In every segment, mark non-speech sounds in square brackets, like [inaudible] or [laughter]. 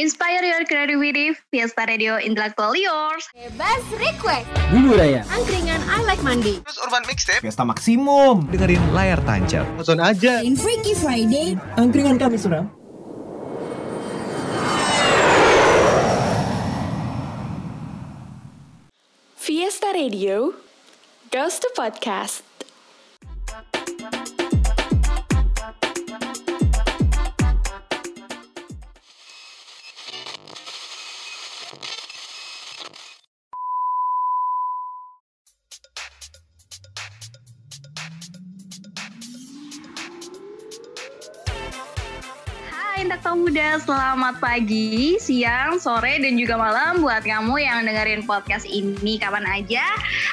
Inspire your creativity, Fiesta Radio Intellectual Yours. Bebas request. Bumbu Raya. Angkringan I Like Monday. Terus Urban Mixtape Fiesta Maksimum. dengerin layar tancap. Nonton aja In Freaky Friday. Angkringan kami suram. Fiesta Radio, Ghost to Podcast. Selamat pagi, siang, sore, dan juga malam buat kamu yang dengerin podcast ini kapan aja.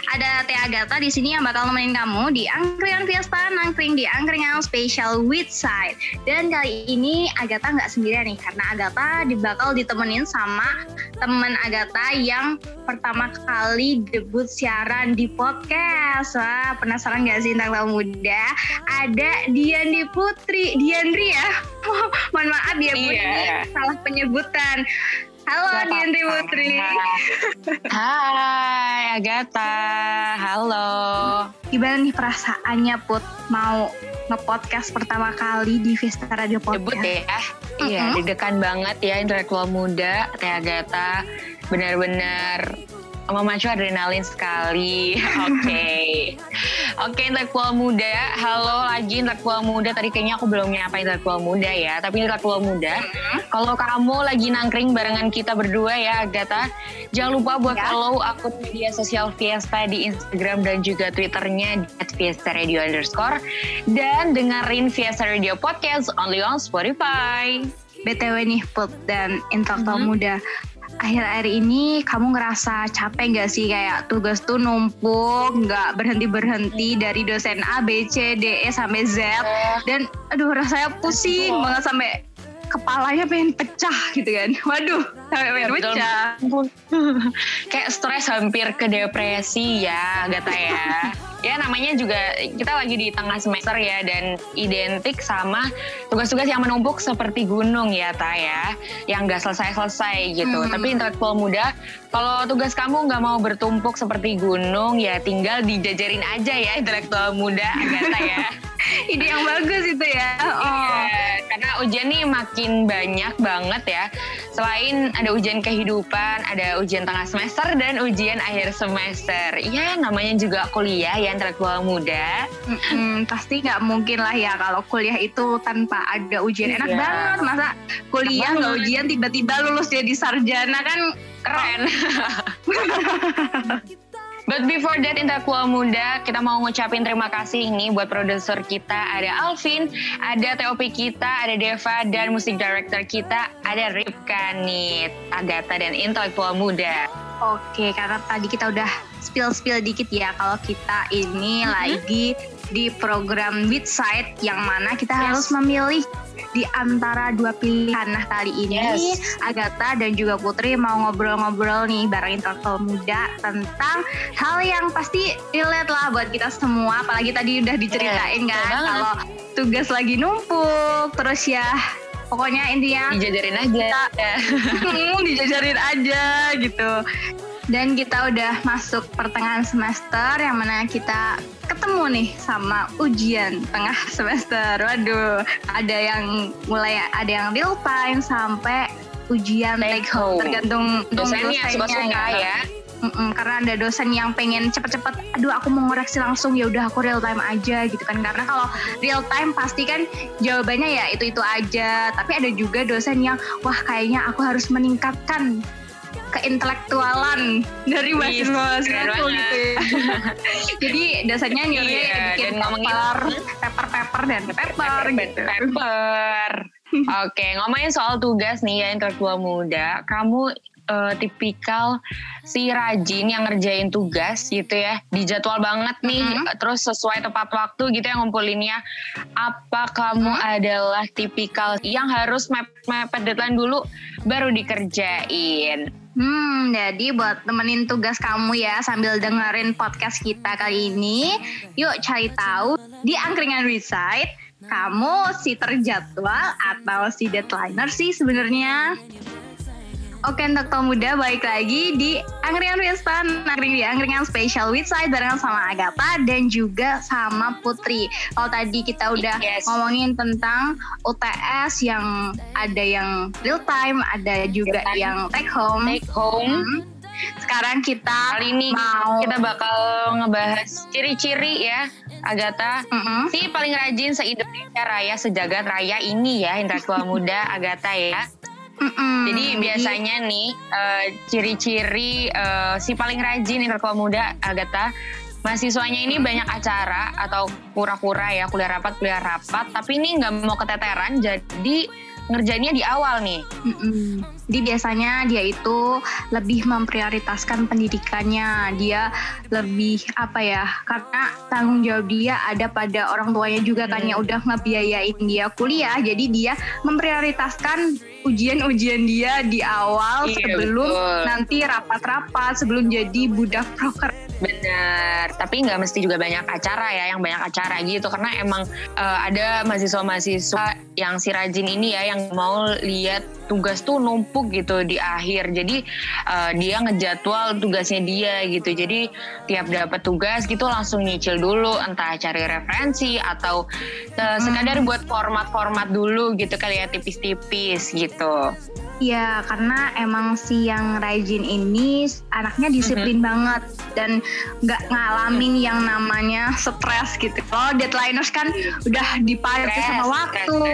Ada Teh Agatha di sini yang bakal nemenin kamu di Angkringan Fiesta, nangkring di Angkringan Special with Side. Dan kali ini Agatha nggak sendirian nih, karena Agatha bakal ditemenin sama temen Agatha yang pertama kali debut siaran di podcast. Wah, penasaran gak sih Intelektual Muda? Ada Diandi Putri, Diandri ya? [laughs] Mohon maaf ya Bu, Iya. ini salah penyebutan. Halo Gak apa-apa. Putri. [laughs] Hai Agatha, halo. Gimana nih perasaannya Put mau nge-podcast pertama kali di Vista Radio Debut Podcast? ya. Iya, Mm-mm. deg-degan banget ya intelektual muda, Teh Agatha. Benar-benar memacu adrenalin sekali. [laughs] Oke. Oke, intelektual muda. Halo lagi intelektual muda. Tadi kayaknya aku belum nyapa intelektual muda ya. Tapi intelektual muda, kalau kamu lagi nangkring barengan kita berdua ya, Agatha, jangan lupa buat Ya. follow akun media sosial Fiesta di Instagram dan juga Twitternya di Fiesta Radio underscore. Dan dengerin Fiesta Radio Podcast only on Spotify. BTW nih Put dan Intelektual Mhm. Muda. Akhir-akhir ini kamu ngerasa capek gak sih kayak tugas tuh numpuk, nggak berhenti-berhenti dari dosen A, B, C, D, E sampai Z. Dan aduh rasanya pusing banget sampai kepalanya pengen pecah gitu kan. [laughs] Waduh, sampai pengen pecah. [laughs] Kayak stres hampir ke depresi ya, Agatha ya. ya namanya juga kita lagi di tengah semester ya dan identik sama tugas-tugas yang menumpuk seperti gunung ya Ta ya yang gak selesai-selesai gitu Hmm. tapi intelektual muda kalau tugas kamu nggak mau bertumpuk seperti gunung ya tinggal dijajarin aja ya intelektual muda Agatha ya [laughs] Ide yang bagus itu ya. Oh. Iya, karena ujian nih makin banyak banget ya. Selain ada ujian kehidupan, ada ujian tengah semester dan ujian akhir semester. Ya namanya juga kuliah ya intelektual muda. Mm-mm, pasti nggak mungkin lah ya kalau kuliah itu tanpa ada ujian. Enak Iya. banget masa kuliah nggak ujian tiba-tiba lulus jadi sarjana kan Keren. [laughs] But before that intelektual muda, kita mau ngucapin terima kasih nih buat produser kita. Ada Alvin, ada TOP kita, ada Deva, dan musik director kita ada Ripka nih, Agatha dan intelektual muda. Oke, karena tadi kita udah spill-spill dikit ya kalau kita ini lagi di program Beatside yang mana kita Yes. harus memilih di antara dua pilihan. Nah kali ini Yes. Agatha dan juga Putri mau ngobrol-ngobrol nih bareng intelektual muda tentang hal yang pasti relate lah buat kita semua. Apalagi tadi udah diceritain Betul kan kalau tugas lagi numpuk, terus ya pokoknya intinya Dijajarin aja. Hmm, [laughs] dijajarin aja gitu. Dan kita udah masuk pertengahan semester yang mana kita ketemu nih sama ujian tengah [laughs] semester. Waduh, ada yang mulai ada yang real time sampai ujian Take home. tergantung Dosennya suka-suka ya. Mm-mm, karena ada dosen yang pengen cepet-cepet, aduh aku mau ngoreksi langsung ya udah aku real time aja gitu kan. Karena kalau real time pasti kan jawabannya ya itu itu aja. Tapi ada juga dosen yang wah kayaknya aku harus meningkatkan keintelektualan dari mahasiswa aku gitu. ya. [laughs] Jadi dosennya nyuruh Iya, bikin paper, paper, paper dan paper gitu. Paper. [laughs] Oke, ngomongin soal tugas nih ya intelektual muda. Kamu eh, tipikal si rajin yang ngerjain tugas gitu ya, dijadwal banget nih, Mhm. terus sesuai tepat waktu gitu ya ngumpulinnya. Apa kamu adalah tipikal yang harus mep- mepet deadline dulu baru dikerjain? Hmm, jadi buat temenin tugas kamu ya sambil dengerin podcast kita kali ini, yuk cari tahu di Angkringan Recite, kamu si terjadwal atau si deadliner sih sebenarnya? Oke untuk kaum muda balik lagi di Angkringan Fiesta Angkring di Angkringan Special with Side barengan sama Agatha dan juga sama Putri Kalau tadi kita udah Yes. ngomongin tentang UTS yang ada yang real time Ada juga time. yang take home Take home. Hmm. Sekarang kita Kali ini mau kita bakal ngebahas ciri-ciri ya, Agatha. Mm-mm. Si paling rajin se-Indonesia Raya, sejagat raya ini ya, intelektual muda Agatha ya. Mm-mm. Jadi biasanya nih eh, ciri-ciri eh, si paling rajin intelektual muda Agatha mahasiswanya ini banyak acara atau pura-pura ya kuliah rapat kuliah rapat tapi ini nggak mau keteteran jadi ngerjainnya di awal nih Mm-mm. Jadi biasanya dia itu lebih memprioritaskan pendidikannya, dia lebih apa ya? Karena tanggung jawab dia ada pada orang tuanya juga kan Hmm. yang udah ngebiayain dia kuliah, jadi dia memprioritaskan ujian-ujian dia di awal Iya, sebelum betul. nanti rapat-rapat, sebelum jadi budak proker. Bener. Tapi nggak mesti juga banyak acara ya yang banyak acara gitu. Karena emang eh, ada mahasiswa-mahasiswa yang si rajin ini ya yang mau lihat tugas tuh numpuk gitu di akhir. Jadi eh, dia ngejadwal tugasnya dia gitu. Jadi tiap dapat tugas gitu langsung nyicil dulu. Entah cari referensi atau eh, sekadar buat format-format dulu gitu kali ya tipis-tipis gitu Iya, karena emang si yang rajin ini anaknya disiplin banget dan nggak ngalamin yang namanya stres gitu. Kalau deadlineers kan udah dipakai Stres, sama waktu. [laughs]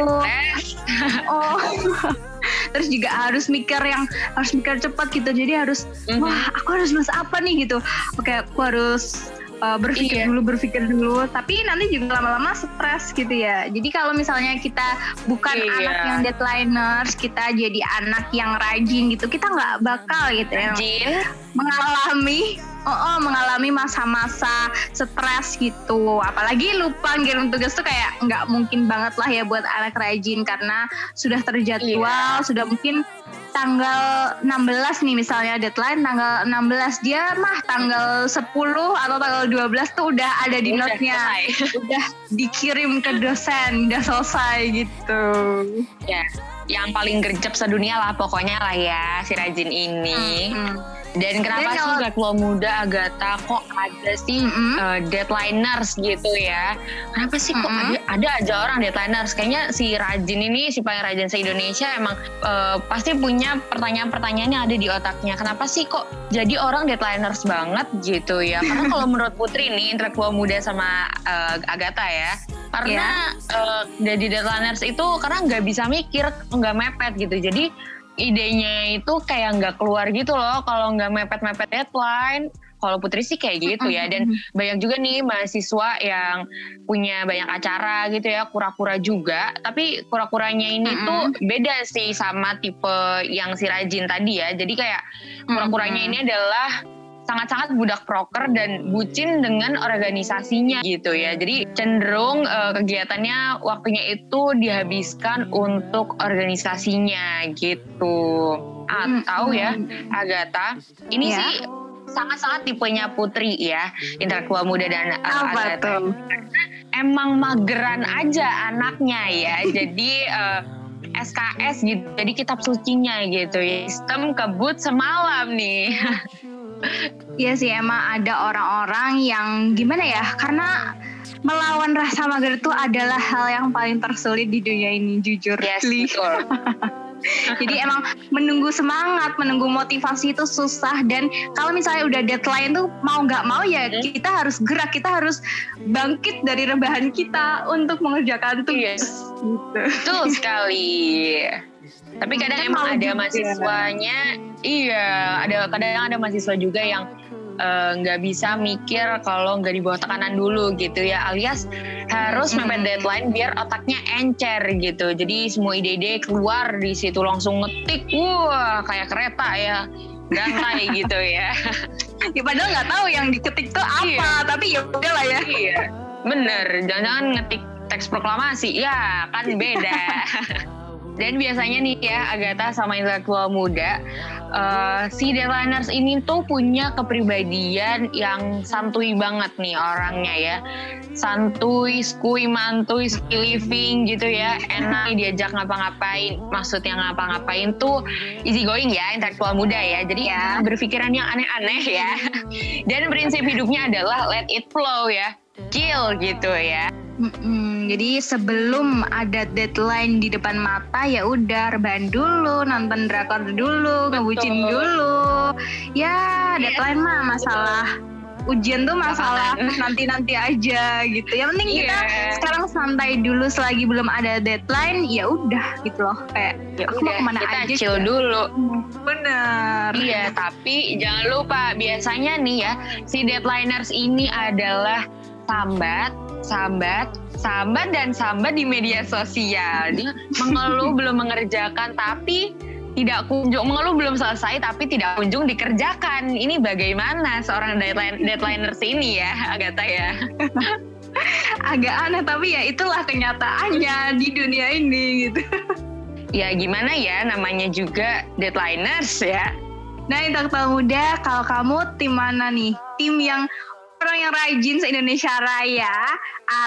Oh. [laughs] Terus juga harus mikir yang harus mikir cepat gitu. Jadi harus Mhm. wah, aku harus nulis apa nih gitu. Oke, aku harus uh, berpikir Iya. dulu, berpikir dulu. Tapi nanti juga lama-lama stres gitu ya. Jadi kalau misalnya kita bukan Iya. anak yang deadlineers, kita jadi anak yang rajin gitu, kita nggak bakal gitu ya Rajin mengalami Oh, oh, mengalami masa-masa stres gitu. Apalagi lupa ngirim tugas tuh kayak nggak mungkin banget lah ya buat anak rajin karena sudah terjadwal, Iya. sudah mungkin tanggal 16 nih misalnya deadline tanggal 16 dia mah tanggal 10 atau tanggal 12 tuh udah ada di Udah note-nya. [laughs] Udah dikirim ke dosen, udah selesai gitu. ya yang paling gercep sedunia lah pokoknya lah ya si rajin ini Hmm. Dan kenapa Dan sih kalau- intelektual muda Agatha kok ada sih Mm-mm. eh, deadlineers gitu ya? Kenapa sih kok Mm-mm. ada, ada aja orang deadlineers kayaknya si rajin ini si paling rajin se Indonesia emang eh, pasti punya pertanyaan-pertanyaan yang ada di otaknya. Kenapa sih kok jadi orang deadlineers banget gitu ya? Karena [laughs] kalau menurut Putri nih intelektual muda sama eh, Agatha ya karena eh, jadi deadlineers itu karena nggak bisa mikir nggak mepet gitu. Jadi idenya itu kayak nggak keluar gitu loh kalau nggak mepet-mepet deadline. Kalau Putri sih kayak gitu ya dan banyak juga nih mahasiswa yang punya banyak acara gitu ya kura-kura juga. Tapi kura-kuranya ini Mm-mm. tuh beda sih sama tipe yang si rajin tadi ya. Jadi kayak kura-kuranya ini adalah sangat-sangat budak proker dan bucin dengan organisasinya gitu ya. Jadi cenderung eh, kegiatannya waktunya itu dihabiskan untuk organisasinya gitu. Atau ya Agatha, ini Ya. sih sangat-sangat tipenya Putri ya, intelektual muda dan eh, Apa tuh? Emang mageran aja anaknya ya. [laughs] Jadi eh, SKS gitu, jadi kitab sucinya gitu. Sistem kebut semalam nih. [laughs] Iya sih emang ada orang-orang yang gimana ya karena melawan rasa mager itu adalah hal yang paling tersulit di dunia ini jujur. Yes, betul. [laughs] Jadi emang menunggu semangat, menunggu motivasi itu susah dan kalau misalnya udah deadline tuh mau nggak mau ya Hmm. kita harus gerak, kita harus bangkit dari rebahan kita untuk mengerjakan tugas. Yes. Gitu. Betul sekali. Tapi kadang emang ada mahasiswanya, iya, ada kadang ada mahasiswa juga yang eh, nggak bisa mikir kalau nggak di bawah tekanan dulu gitu ya, alias harus mepet deadline biar otaknya encer gitu. Jadi semua ide-ide keluar di situ langsung ngetik, wah kayak kereta ya, gantai [laughs] gitu ya. Ya padahal nggak tahu yang diketik tuh apa, Iya. tapi ya udah lah ya. iya, bener. Jangan-jangan ngetik teks proklamasi, ya kan beda. [laughs] Dan biasanya nih ya Agatha sama intelektual muda uh, si deadliners ini tuh punya kepribadian yang santuy banget nih orangnya ya. Santuy, skui, mantuy, ski living gitu ya. Enak diajak ngapa-ngapain. Maksudnya ngapa-ngapain tuh easy going ya intelektual muda ya. Jadi ya berpikiran yang aneh-aneh ya. [laughs] Dan prinsip hidupnya adalah let it flow ya. Chill gitu ya. Mm-mm, jadi sebelum ada deadline di depan mata ya udah rebahan dulu, nonton drakor dulu, ngebucin dulu. Ya deadline mah masalah ujian tuh masalah [laughs] nanti-nanti aja gitu. Yang penting kita Iya. sekarang santai dulu selagi belum ada deadline ya udah gitu loh kayak Ya aku mau udah, ke mana kita aja chill juga. dulu. Bener. Iya, tapi jangan lupa biasanya nih ya, si deadliners ini adalah sambat, sambat, sambat dan sambat di media sosial. Dia mengeluh [laughs] belum mengerjakan tapi tidak kunjung mengeluh belum selesai tapi tidak kunjung dikerjakan. Ini bagaimana seorang deadline deadliners ini ya, Agatha ya? [laughs] Agak aneh tapi ya itulah kenyataannya di dunia ini gitu. [laughs] Ya gimana ya namanya juga deadliners ya. Nah, intelektual muda, kalau kamu tim mana nih? Tim yang orang yang rajin se-Indonesia Raya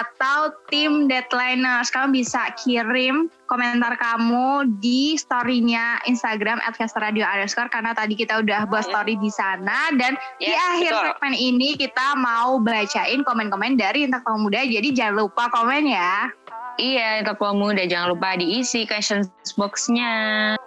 atau tim deadliners? Kamu bisa kirim komentar kamu di story-nya Instagram @casterradio underscore karena tadi kita udah buat story di sana dan di Yes, akhir betul. segmen ini kita mau bacain komen-komen dari intelektual muda. Jadi jangan lupa komen ya. Iya, intelektual muda jangan lupa diisi questions box-nya.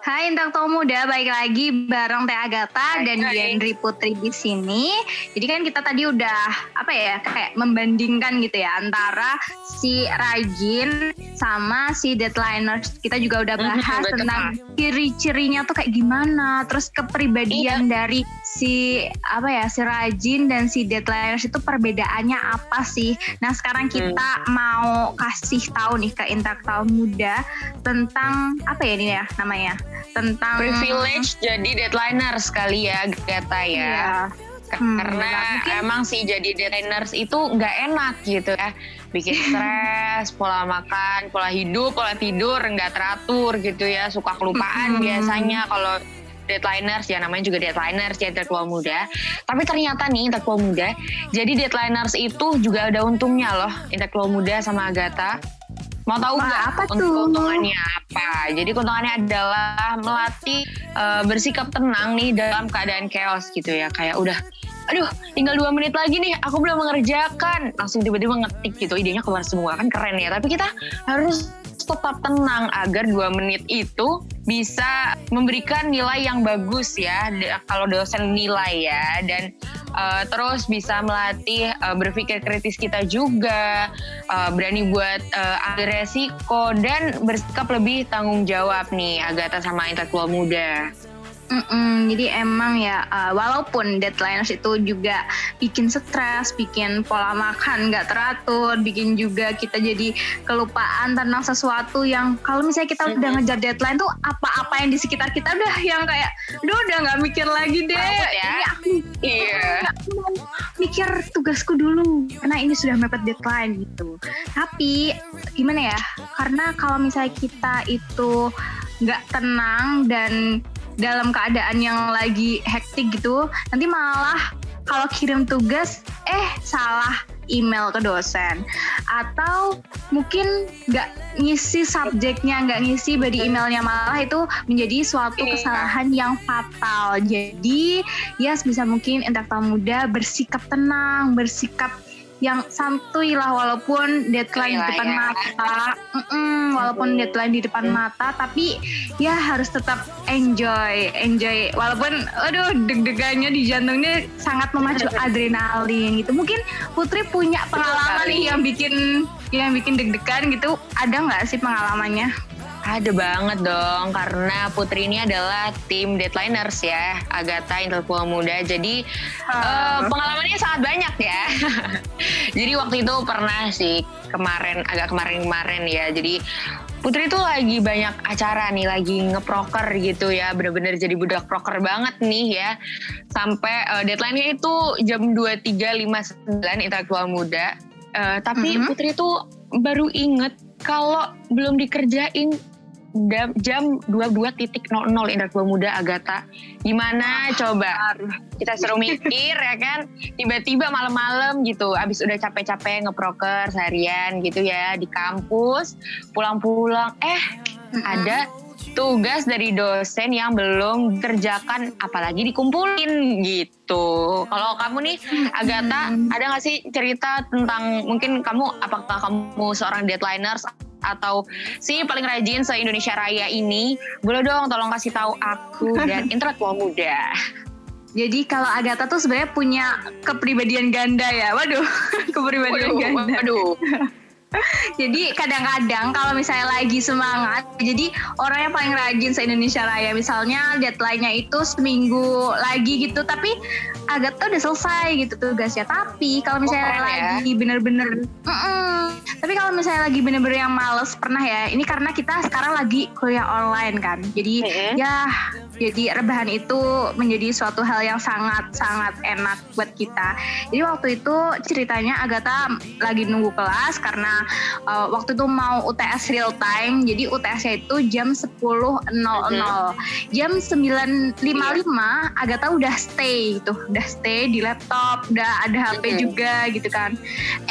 Hai Intelektual Muda, balik lagi bareng Teh Agatha Hai, dan hai. Diandri Putri di sini. Jadi kan kita tadi udah apa ya kayak membandingkan gitu ya antara si rajin sama si deadliners. Kita juga udah bahas betul. tentang ciri-cirinya tuh kayak gimana, terus kepribadian Iya. dari si apa ya si rajin dan si deadliners itu perbedaannya apa sih? Nah sekarang Hmm. kita mau kasih tahu nih ke Intelektual Muda tentang apa ya ini ya namanya? Tentang privilege jadi deadliners kali ya Gata ya. Iya. Hmm, Karena mungkin. emang sih jadi deadliners itu nggak enak gitu ya. Bikin [laughs] stres, pola makan, pola hidup, pola tidur nggak teratur gitu ya. Suka kelupaan Mm-mm. biasanya kalau deadliners ya namanya juga deadliners ya intelektual muda. Tapi ternyata nih intelektual muda, jadi deadliners itu juga ada untungnya loh intelektual muda sama Agatha. Mau tahu nggak apa untuk tuh? keuntungannya apa? Jadi keuntungannya adalah melatih eh, bersikap tenang nih dalam keadaan chaos gitu ya. Kayak udah, aduh tinggal dua menit lagi nih, aku belum mengerjakan. Langsung tiba-tiba ngetik gitu, idenya keluar semua kan keren ya. Tapi kita harus tetap tenang agar dua menit itu bisa memberikan nilai yang bagus ya kalau dosen nilai ya dan uh, terus bisa melatih uh, berpikir kritis kita juga uh, berani buat uh, ambil resiko dan bersikap lebih tanggung jawab nih Agatha sama intelektual muda. Mm-mm, jadi emang ya uh, walaupun deadliners itu juga bikin stres, bikin pola makan nggak teratur, bikin juga kita jadi kelupaan tentang sesuatu yang kalau misalnya kita udah Mhm. ngejar deadline tuh apa-apa yang di sekitar kita udah yang kayak, duh udah nggak mikir lagi deh. Ya? Ini aku Iya. aku mau mikir tugasku dulu karena ini sudah mepet deadline gitu. Tapi gimana ya? Karena kalau misalnya kita itu nggak tenang dan dalam keadaan yang lagi hektik gitu, nanti malah kalau kirim tugas eh salah email ke dosen atau mungkin nggak ngisi subjeknya nggak ngisi body emailnya malah itu menjadi suatu Iya. kesalahan yang fatal jadi ya sebisa mungkin intelektual muda bersikap tenang bersikap yang santuy lah walaupun deadline di Iya depan ya. mata. Mm-mm, walaupun deadline di depan mata tapi ya harus tetap enjoy enjoy. Walaupun aduh deg-degannya di jantungnya sangat memacu [laughs] adrenalin gitu. Mungkin Putri punya pengalaman nih yang bikin yang bikin deg-degan gitu. Ada nggak sih pengalamannya Ada banget dong, karena Putri ini adalah tim deadliners ya, Agatha intelektual muda. Jadi eh, pengalamannya sangat banyak ya. [laughs] Jadi waktu itu pernah sih kemarin, agak kemarin-kemarin ya. Jadi Putri tuh lagi banyak acara nih, lagi ngeproker gitu ya, bener-bener jadi budak proker banget nih ya. Sampai eh, deadline-nya itu jam 23.59 intelektual muda. Eh, tapi Mhm. Putri tuh baru inget kalau belum dikerjain da- jam 22.00 intelektual muda Agatha. Gimana coba? Kita seru mikir ya kan. Tiba-tiba malam-malam gitu, abis udah capek-capek ngeproker seharian gitu ya di kampus, pulang-pulang eh ada tugas dari dosen yang belum kerjakan apalagi dikumpulin gitu. Kalau kamu nih Agatha ada nggak sih cerita tentang mungkin kamu apakah kamu seorang deadliners atau si paling rajin se Indonesia Raya ini boleh dong tolong kasih tahu aku dan [laughs] intelektual muda. Jadi kalau Agatha tuh sebenarnya punya kepribadian ganda ya. Waduh, [laughs] kepribadian Waduh, ganda. waduh. Jadi kadang-kadang kalau misalnya lagi semangat, jadi orang yang paling rajin se Indonesia Raya, misalnya deadline-nya itu seminggu lagi gitu, tapi agak tuh udah selesai gitu tugasnya. Tapi kalau misalnya keren ya. lagi bener-bener, Mm-mm. tapi kalau misalnya lagi bener-bener yang males pernah ya, ini karena kita sekarang lagi kuliah online kan, jadi Mm-mm. ya jadi rebahan itu menjadi suatu hal yang sangat-sangat enak buat kita. Jadi waktu itu ceritanya Agatha lagi nunggu kelas karena uh, waktu itu mau UTS real time. Jadi UTS-nya itu jam 10.00. Jam 9.55 Agatha udah stay gitu, udah stay di laptop, udah ada HP juga gitu kan.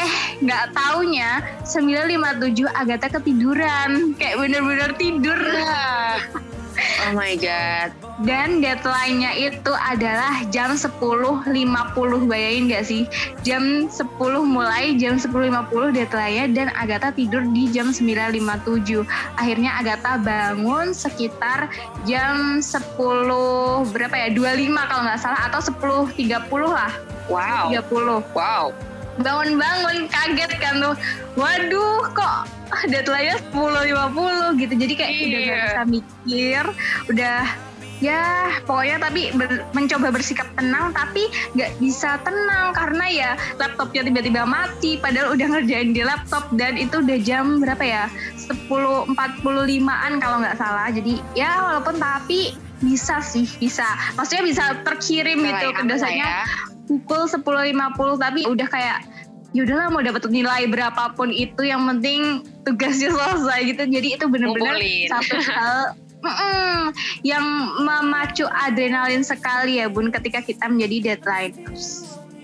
Eh nggak taunya 9.57 Agatha ketiduran, kayak bener-bener tidur. Oh my god. Dan deadline-nya itu adalah jam 10.50 Bayangin gak sih? Jam 10 mulai jam 10.50 deadline-nya Dan Agatha tidur di jam 9.57 Akhirnya Agatha bangun sekitar jam 10 Berapa ya? 25 kalau nggak salah Atau 10.30 lah Wow. 30 Wow. bangun-bangun kaget kan tuh waduh kok deadline-nya 10.50 gitu jadi kayak udah gak Iya. bisa mikir udah ya pokoknya tapi ber- mencoba bersikap tenang tapi nggak bisa tenang karena ya laptopnya tiba-tiba mati padahal udah ngerjain di laptop dan itu udah jam berapa ya 10.45an kalau nggak salah jadi ya walaupun tapi bisa sih bisa maksudnya bisa terkirim Mulai gitu ke aman lah dosennya ya. pukul 10.50 tapi udah kayak ya udahlah mau dapat nilai berapapun itu yang penting tugasnya selesai gitu jadi itu Ngumpulin. satu hal mm-mm, yang memacu adrenalin sekali ya bun ketika kita menjadi deadline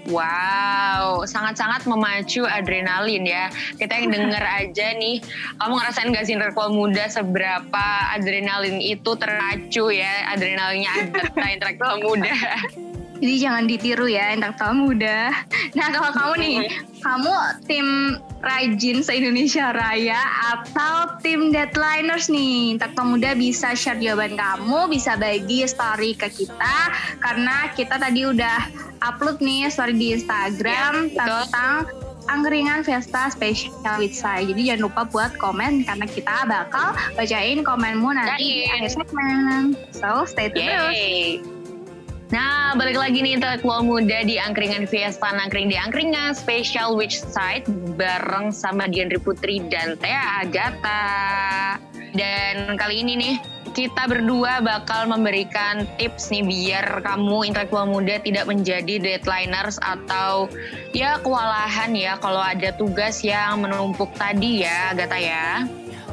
Wow, sangat-sangat memacu adrenalin ya. Kita yang denger aja nih, kamu ngerasain gak sih intelektual muda seberapa adrenalin itu terpacu ya, adrenalinnya Agatha [laughs] intelektual muda. Jadi jangan ditiru ya intelektual muda nah kalau kamu nih kamu tim rajin se-Indonesia Raya atau tim deadliners nih intelektual muda bisa share jawaban kamu bisa bagi story ke kita karena kita tadi udah upload nih story di Instagram Ya, betul. tentang angkringan Fiesta Special with Sai. Jadi jangan lupa buat komen karena kita bakal bacain komenmu nanti di Bacain. akhir segmen. So stay tune terus. Yeay. Nah, balik lagi nih intelektual muda di Angkringan Fiesta Nangkring di Angkringan Special Which Side bareng sama Diandri Putri dan Thea Agatha. Dan kali ini nih kita berdua bakal memberikan tips nih biar kamu intelektual muda tidak menjadi deadliners atau ya kewalahan ya kalau ada tugas yang menumpuk tadi ya Agatha ya.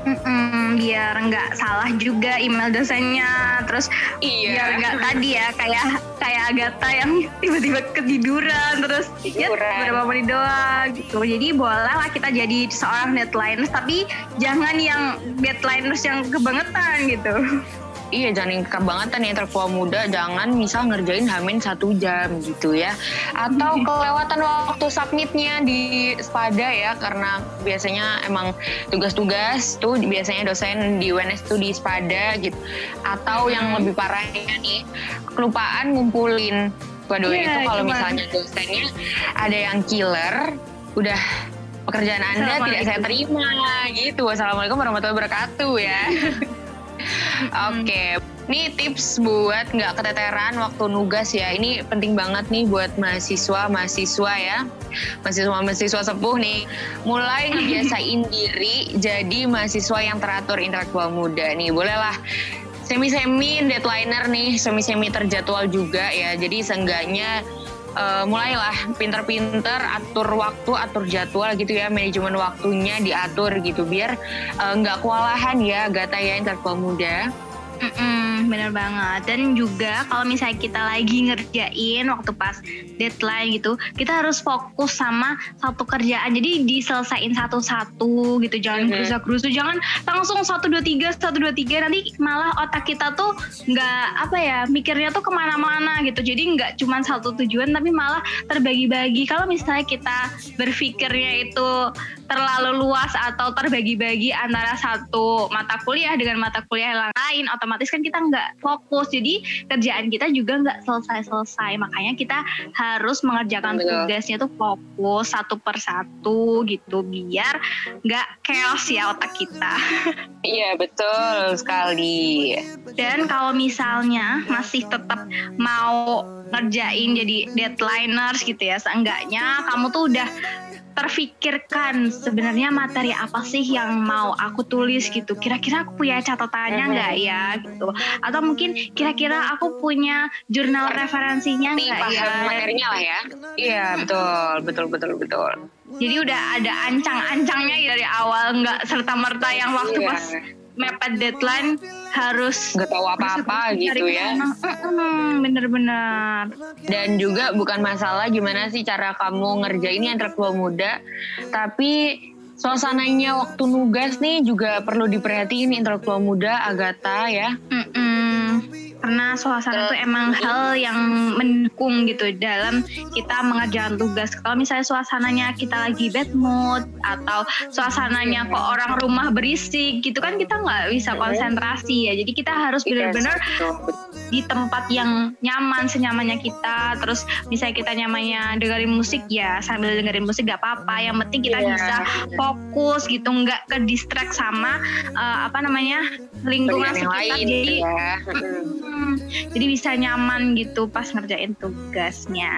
Mm-mm, biar nggak salah juga email dosennya. Terus biar nggak tadi ya kayak kayak Agatha yang [laughs] tiba-tiba ketiduran terus ya Ketiduran. beberapa menit doang gitu. Jadi boleh lah kita jadi seorang deadliners tapi jangan yang deadliners yang kebangetan gitu [laughs] Iya jangan yang kebangetan ya intelektual muda jangan misal ngerjain hamin satu jam gitu ya. Atau kelewatan waktu submitnya di spada ya karena biasanya emang tugas-tugas tuh biasanya dosen di UNS tuh di spada gitu. Atau yang lebih parahnya nih kelupaan ngumpulin. Waduh Iya, itu kalau misalnya dosennya ada yang killer udah pekerjaan anda tidak saya terima gitu. Wassalamualaikum warahmatullahi wabarakatuh ya [laughs] Oke, ini tips buat nggak keteteran waktu nugas ya. Ini penting banget nih buat mahasiswa mahasiswa ya, mahasiswa mahasiswa sepuh nih. Mulai ngebiasain [laughs] diri jadi mahasiswa yang teratur intelektual muda nih. Bolehlah semi-semi deadliner nih, semi-semi terjadwal juga ya. Jadi seenggaknya uh, mulailah pinter-pinter atur waktu, atur jadwal gitu ya, manajemen waktunya diatur gitu biar uh, nggak uh, kewalahan ya Gata ya intelektual muda. Mm-mm, bener banget. Dan juga kalau misalnya kita lagi ngerjain waktu pas deadline gitu kita harus fokus sama satu kerjaan. Jadi diselesain satu-satu gitu jangan mm-hmm. gerusa-gerusu jangan langsung satu dua tiga satu dua tiga nanti malah otak kita tuh nggak apa ya mikirnya tuh ke mana-mana gitu. Jadi nggak cuma satu tujuan tapi malah terbagi-bagi. Kalau misalnya kita berpikirnya itu terlalu luas atau terbagi-bagi antara satu mata kuliah dengan mata kuliah lain otomatis kan kita nggak fokus. Jadi kerjaan kita juga nggak selesai-selesai. Makanya kita harus mengerjakan Betul. tugasnya tuh fokus satu persatu gitu biar nggak chaos ya otak kita. [laughs] Iya betul sekali. Dan kalau misalnya masih tetap mau ngerjain jadi deadlineers gitu ya seenggaknya kamu tuh udah terfikirkan sebenarnya materi apa sih yang mau aku tulis gitu. Kira-kira aku punya catatannya nggak ya gitu. Atau mungkin kira-kira aku punya jurnal referensinya nggak ya? Materinya lah ya. Iya betul betul betul betul. Jadi udah ada ancang-ancangnya dari awal nggak serta merta yang waktu iya. pas mepet deadline harus nggak tahu apa-apa gitu ya. Bener-bener. Dan juga bukan masalah gimana sih cara kamu ngerjain yang terlalu muda, tapi suasananya waktu nugas nih juga perlu diperhatiin intelektual muda Agatha ya. Mm-mm karena suasana itu emang hal yang mendukung gitu dalam kita mengerjakan tugas. Kalau misalnya suasananya kita lagi bad mood atau suasananya kok orang rumah berisik gitu kan kita nggak bisa konsentrasi ya. Jadi kita harus iya, benar-benar di tempat yang nyaman senyamannya kita. Terus misalnya kita nyamannya dengerin musik ya sambil dengerin musik gak apa-apa. Yang penting kita yeah. bisa fokus gitu nggak ke distract sama uh, apa namanya lingkungan sekitar. Lain, Jadi ya. Jadi bisa nyaman gitu pas ngerjain tugasnya.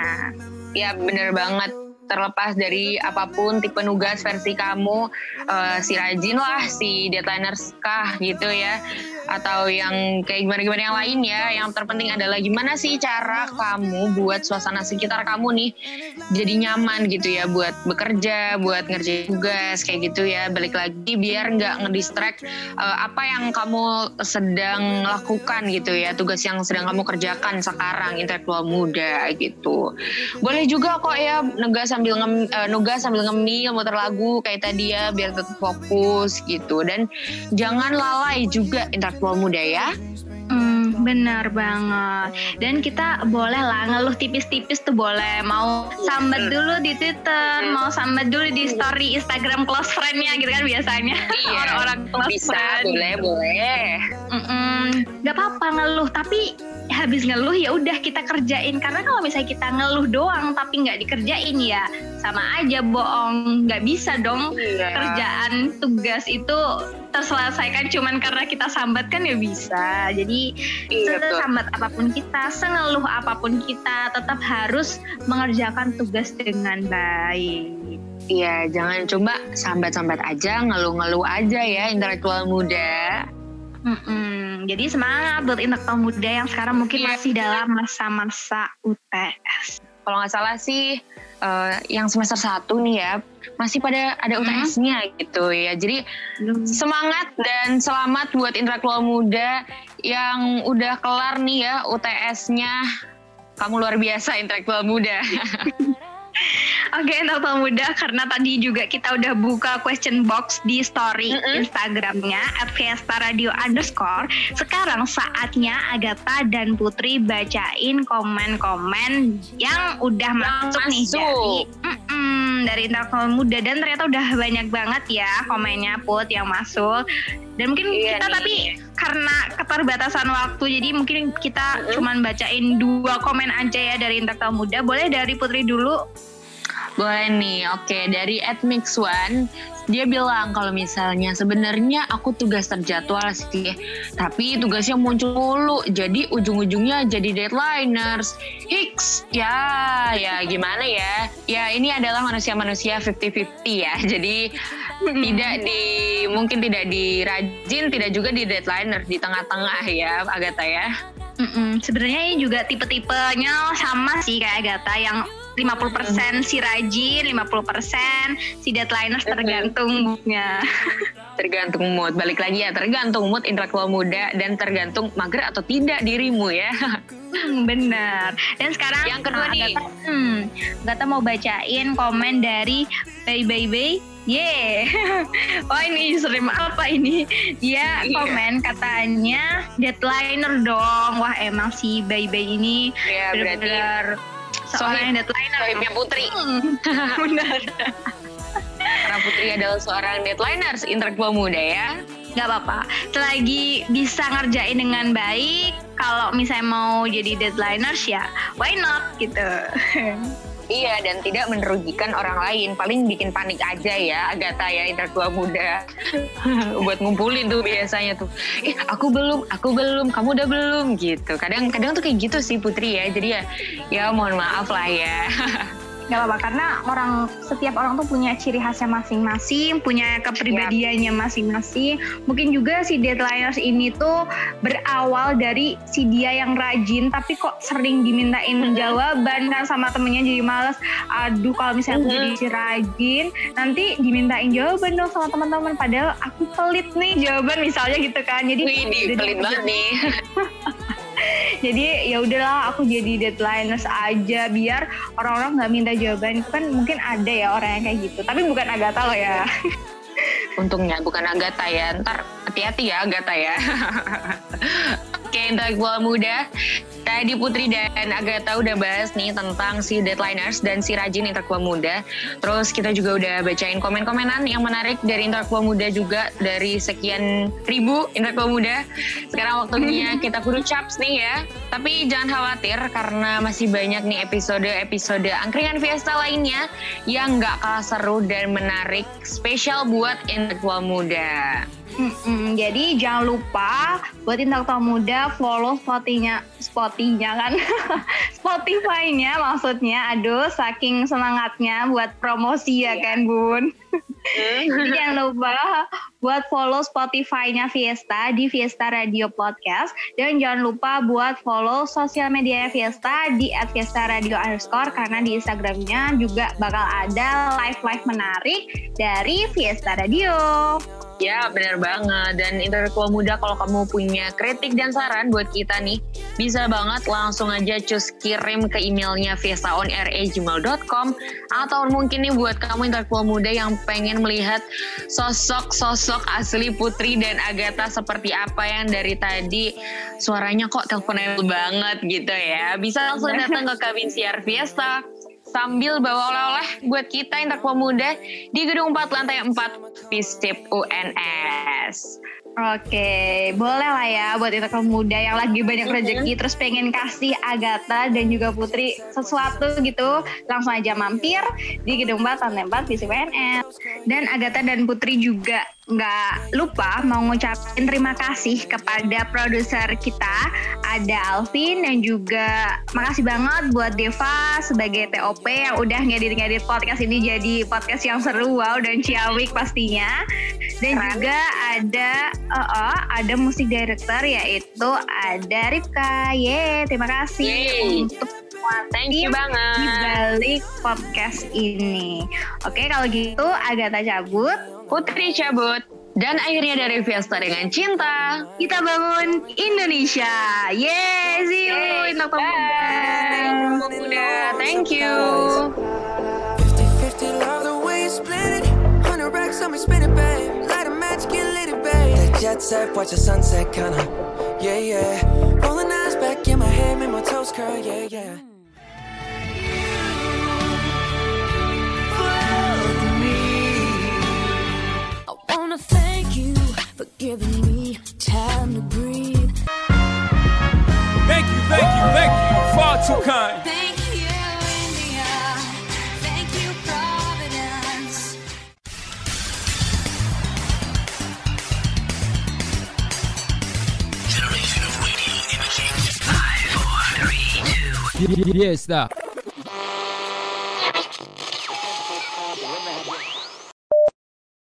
Ya bener banget terlepas dari apa pun tipe nugas versi kamu uh, si rajin lah si deadliners kah gitu ya atau yang kayak gimana-gimana yang lain ya. Yang terpenting adalah gimana sih cara kamu buat suasana sekitar kamu nih jadi nyaman gitu ya buat bekerja, buat ngerjain tugas kayak gitu ya. Balik lagi biar nggak ngedistract uh, apa yang kamu sedang lakukan gitu ya, tugas yang sedang kamu kerjakan sekarang intelektual muda gitu. Boleh juga kok ya nugas sambil ngem, uh, nugas sambil ngemil muter lagu kayak tadi ya biar tetap fokus gitu dan jangan lalai juga intelektual tua muda ya. Hmm, benar banget. Dan kita boleh lah ngeluh tipis-tipis tuh boleh. Mau sambat dulu di Twitter, mau sambat dulu di story Instagram close friend-nya gitu kan biasanya. Iya, [laughs] orang-orang close bisa, friend. boleh, boleh. Mm-mm, gak apa-apa ngeluh, tapi habis ngeluh ya udah kita kerjain karena kalau misalnya kita ngeluh doang tapi nggak dikerjain ya sama aja bohong nggak bisa dong iya. kerjaan tugas itu terselesaikan cuman karena kita sambat kan ya bisa. Jadi iya, sesambat apa pun kita, sengeluh apa pun kita, tetap harus mengerjakan tugas dengan baik. Iya, jangan coba sambat-sambat aja, ngeluh-ngeluh aja ya intelektual muda. Mm-mm. Jadi semangat buat intelektual muda yang sekarang mungkin yeah. masih dalam masa-masa UTS. Kalau nggak salah sih uh, yang semester satu nih ya masih pada ada UTS-nya hmm. gitu ya. Jadi hmm. semangat dan selamat buat intelektual muda yang udah kelar nih ya UTS-nya. Kamu luar biasa intelektual muda. [laughs] Oke, okay, Muda, karena tadi juga kita udah buka question box di story mm -hmm. Instagramnya at Fiesta Radio underscore. Sekarang saatnya Agatha dan Putri bacain komen-komen yang udah yang masuk, masuk nih dari mm -mm, dari Intelektual Muda dan ternyata udah banyak banget ya komennya Put yang masuk. Dan mungkin iya kita nih. tapi karena keterbatasan waktu jadi mungkin kita mm -hmm. cuman bacain dua komen aja ya dari Intelektual Muda. Boleh dari Putri dulu boleh nih, oke dari Admix One dia bilang kalau misalnya sebenarnya aku tugas terjadwal sih, tapi tugasnya muncul mulu, jadi ujung-ujungnya jadi deadlineers. Hicks, ya, ya gimana ya? Ya ini adalah manusia-manusia 50-50 ya, [laughs] jadi tidak di mungkin tidak dirajin, tidak juga di deadliner di tengah-tengah ya, Agatha ya. Mm-mm. Sebenarnya ini juga tipe-tipenya sama sih kayak Agatha yang 50% si rajin, 50% si deadliners tergantung moodnya. Tergantung mood. Balik lagi ya, tergantung mood intelektual muda dan tergantung mager atau tidak dirimu ya. Hmm, benar. Dan sekarang Yang kedua nih. Agatha, hmm, Agatha mau bacain komen dari Bay Bay Bay. Ye, [laughs] oh ini username apa ini? Dia Iya. komen katanya deadliner dong. Wah emang si Bay Bay ini Ya berarti benar-benar seorang yang deadliner. sohibnya Putri. Hmm, [laughs] benar. Karena Putri adalah seorang deadliners intelektual muda ya. Gak apa-apa. Selagi bisa ngerjain dengan baik, kalau misalnya mau jadi deadliners ya, why not gitu. [laughs] Iya dan tidak menerugikan orang lain. Paling bikin panik aja ya Agatha ya intelektual muda. [laughs] Buat ngumpulin tuh biasanya tuh. Eh aku belum, aku belum, kamu udah belum gitu. Kadang kadang tuh kayak gitu sih Putri ya. Jadi ya, ya mohon maaf lah ya [laughs] Gak apa-apa karena orang setiap orang tuh punya ciri khasnya masing-masing, punya kepribadiannya masing-masing. Mungkin juga si deadliners ini tuh berawal dari si dia yang rajin tapi kok sering dimintain jawaban kan sama temennya jadi males. Aduh kalau misalnya aku Mhm. jadi si rajin nanti dimintain jawaban dong sama teman-teman padahal aku pelit nih jawaban misalnya gitu kan. Jadi Wih pelit banget nih [laughs] jadi ya udahlah aku jadi deadliners aja biar orang-orang nggak minta jawaban. Kan mungkin ada ya orang yang kayak gitu. Tapi bukan Agatha loh ya. Untungnya bukan Agatha ya. Ntar hati-hati ya Agatha ya [laughs] Oke intelektual muda Tadi Putri dan Agatha udah bahas nih tentang si deadliners dan si rajin intelektual muda. Terus kita juga udah bacain komen-komenan yang menarik dari intelektual muda juga dari sekian ribu intelektual muda. Sekarang waktunya [laughs] kita kudu caps nih ya. Tapi jangan khawatir karena masih banyak nih episode-episode angkringan fiesta lainnya yang nggak kalah seru dan menarik spesial buat intelektual muda. Jadi jangan lupa buat intelektual muda follow Spotify-nya Spotify-nya kan? [laughs] Spotify-nya maksudnya. Aduh saking semangatnya buat promosi ya kan Bun? Jadi jangan lupa buat follow Spotify-nya Fiesta di Fiesta Radio Podcast. Dan jangan lupa buat follow sosial media Fiesta di @fiesta radio underscore karena di Instagramnya juga bakal ada live-live menarik dari Fiesta Radio. Ya benar banget. Dan intelektual muda kalau kamu punya kritik dan saran buat kita nih bisa banget langsung aja cus kirim ke emailnya fiestaonair@gmail.com atau mungkin nih buat kamu intelektual muda yang pengen melihat sosok-sosok asli Putri dan Agatha seperti apa yang dari tadi suaranya kok teleponnya banget gitu ya. Bisa langsung datang ke kabin siar Fiesta sambil bawa oleh-oleh buat kita intelektual muda di gedung 4 lantai 4 Visip UNS. Oke, boleh lah ya buat intelektual muda yang lagi banyak rezeki terus pengen kasih Agatha dan juga Putri sesuatu gitu, langsung aja mampir di Gedung 4 lantai 4 di CPNS. Dan Agatha dan Putri juga nggak lupa mau ngucapin terima kasih kepada produser kita ada Alvin dan juga makasih banget buat Deva sebagai TOP yang udah ngedit-ngedit podcast ini jadi podcast yang seru wow dan ciamik pastinya dan Keren. juga ada uh, uh, ada musik director yaitu ada Rifka ye terima kasih Yeay. untuk Thank you banget. di balik podcast ini oke kalau gitu Agatha cabut Putri cabut. Dan akhirnya dari Fiesta dengan cinta. kita bangun Indonesia yeay see you Yeay, bye. Muda. Thank you. 50-50 love the way you split it 100 racks on me, spin it, babe Light a match, get lit, it, babe That jet set, watch the sunset, kinda Yeah, yeah Rolling eyes back in my head, make my toes curl, yeah, yeah wanna thank you for giving me time to breathe. Thank you, thank you, thank you. Far too kind. Thank you, India. Thank you, Providence. Fiesta.